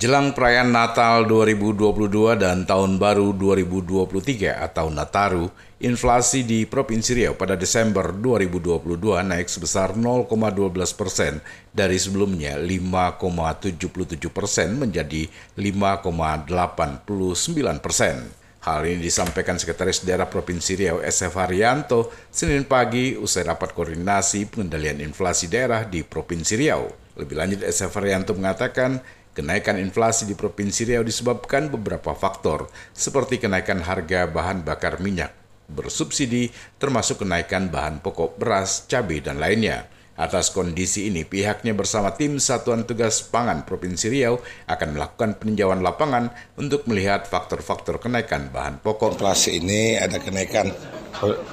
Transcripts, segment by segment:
Jelang perayaan Natal 2022 dan Tahun Baru 2023 atau Nataru, inflasi di Provinsi Riau pada Desember 2022 naik sebesar 0,12 persen dari sebelumnya 5,77 persen menjadi 5,89 persen. Hal ini disampaikan Sekretaris Daerah Provinsi Riau SF Haryanto Senin pagi usai rapat koordinasi pengendalian inflasi daerah di Provinsi Riau. Lebih lanjut SF Haryanto mengatakan Kenaikan inflasi di Provinsi Riau disebabkan beberapa faktor, seperti kenaikan harga bahan bakar minyak bersubsidi, termasuk kenaikan bahan pokok beras, cabai, dan lainnya. Atas kondisi ini, pihaknya bersama tim Satuan Tugas Pangan Provinsi Riau akan melakukan peninjauan lapangan untuk melihat faktor-faktor kenaikan bahan pokok. Inflasi ini ada kenaikan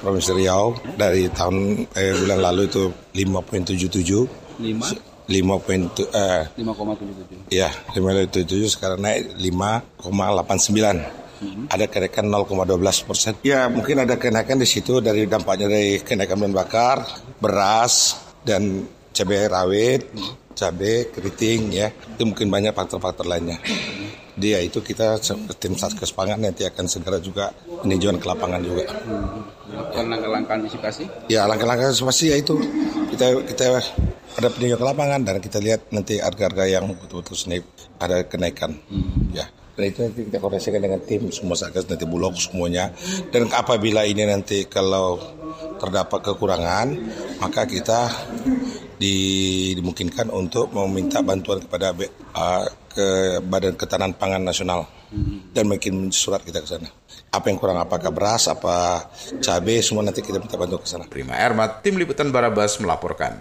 Provinsi Riau dari tahun eh, bulan lalu itu 5,77. 5 lima poin eh, lima koma tujuh tujuh. Ya, lima tujuh tujuh sekarang naik lima koma delapan sembilan. Hmm. Ada kenaikan 0,12 persen. Ya mungkin ada kenaikan di situ dari dampaknya dari kenaikan bahan bakar, beras dan cabai rawit, cabai keriting ya. Itu mungkin banyak faktor-faktor lainnya. Dia itu kita tim satgas pangan nanti akan segera juga peninjauan ke lapangan juga. Hmm. Langkah-langkah antisipasi? Ya langkah-langkah antisipasi ya itu kita kita ada peninjauan ke lapangan dan kita lihat nanti harga-harga yang betul-betul naik ada kenaikan hmm. ya dan itu nanti kita koordinasikan dengan tim semua satgas nanti bulog semuanya dan apabila ini nanti kalau terdapat kekurangan maka kita di, dimungkinkan untuk meminta bantuan kepada uh, ke Badan Ketahanan Pangan Nasional hmm. dan mungkin surat kita ke sana. Apa yang kurang apakah beras, apa cabai semua nanti kita minta bantuan ke sana. Prima Ermat, Tim Liputan Barabas melaporkan.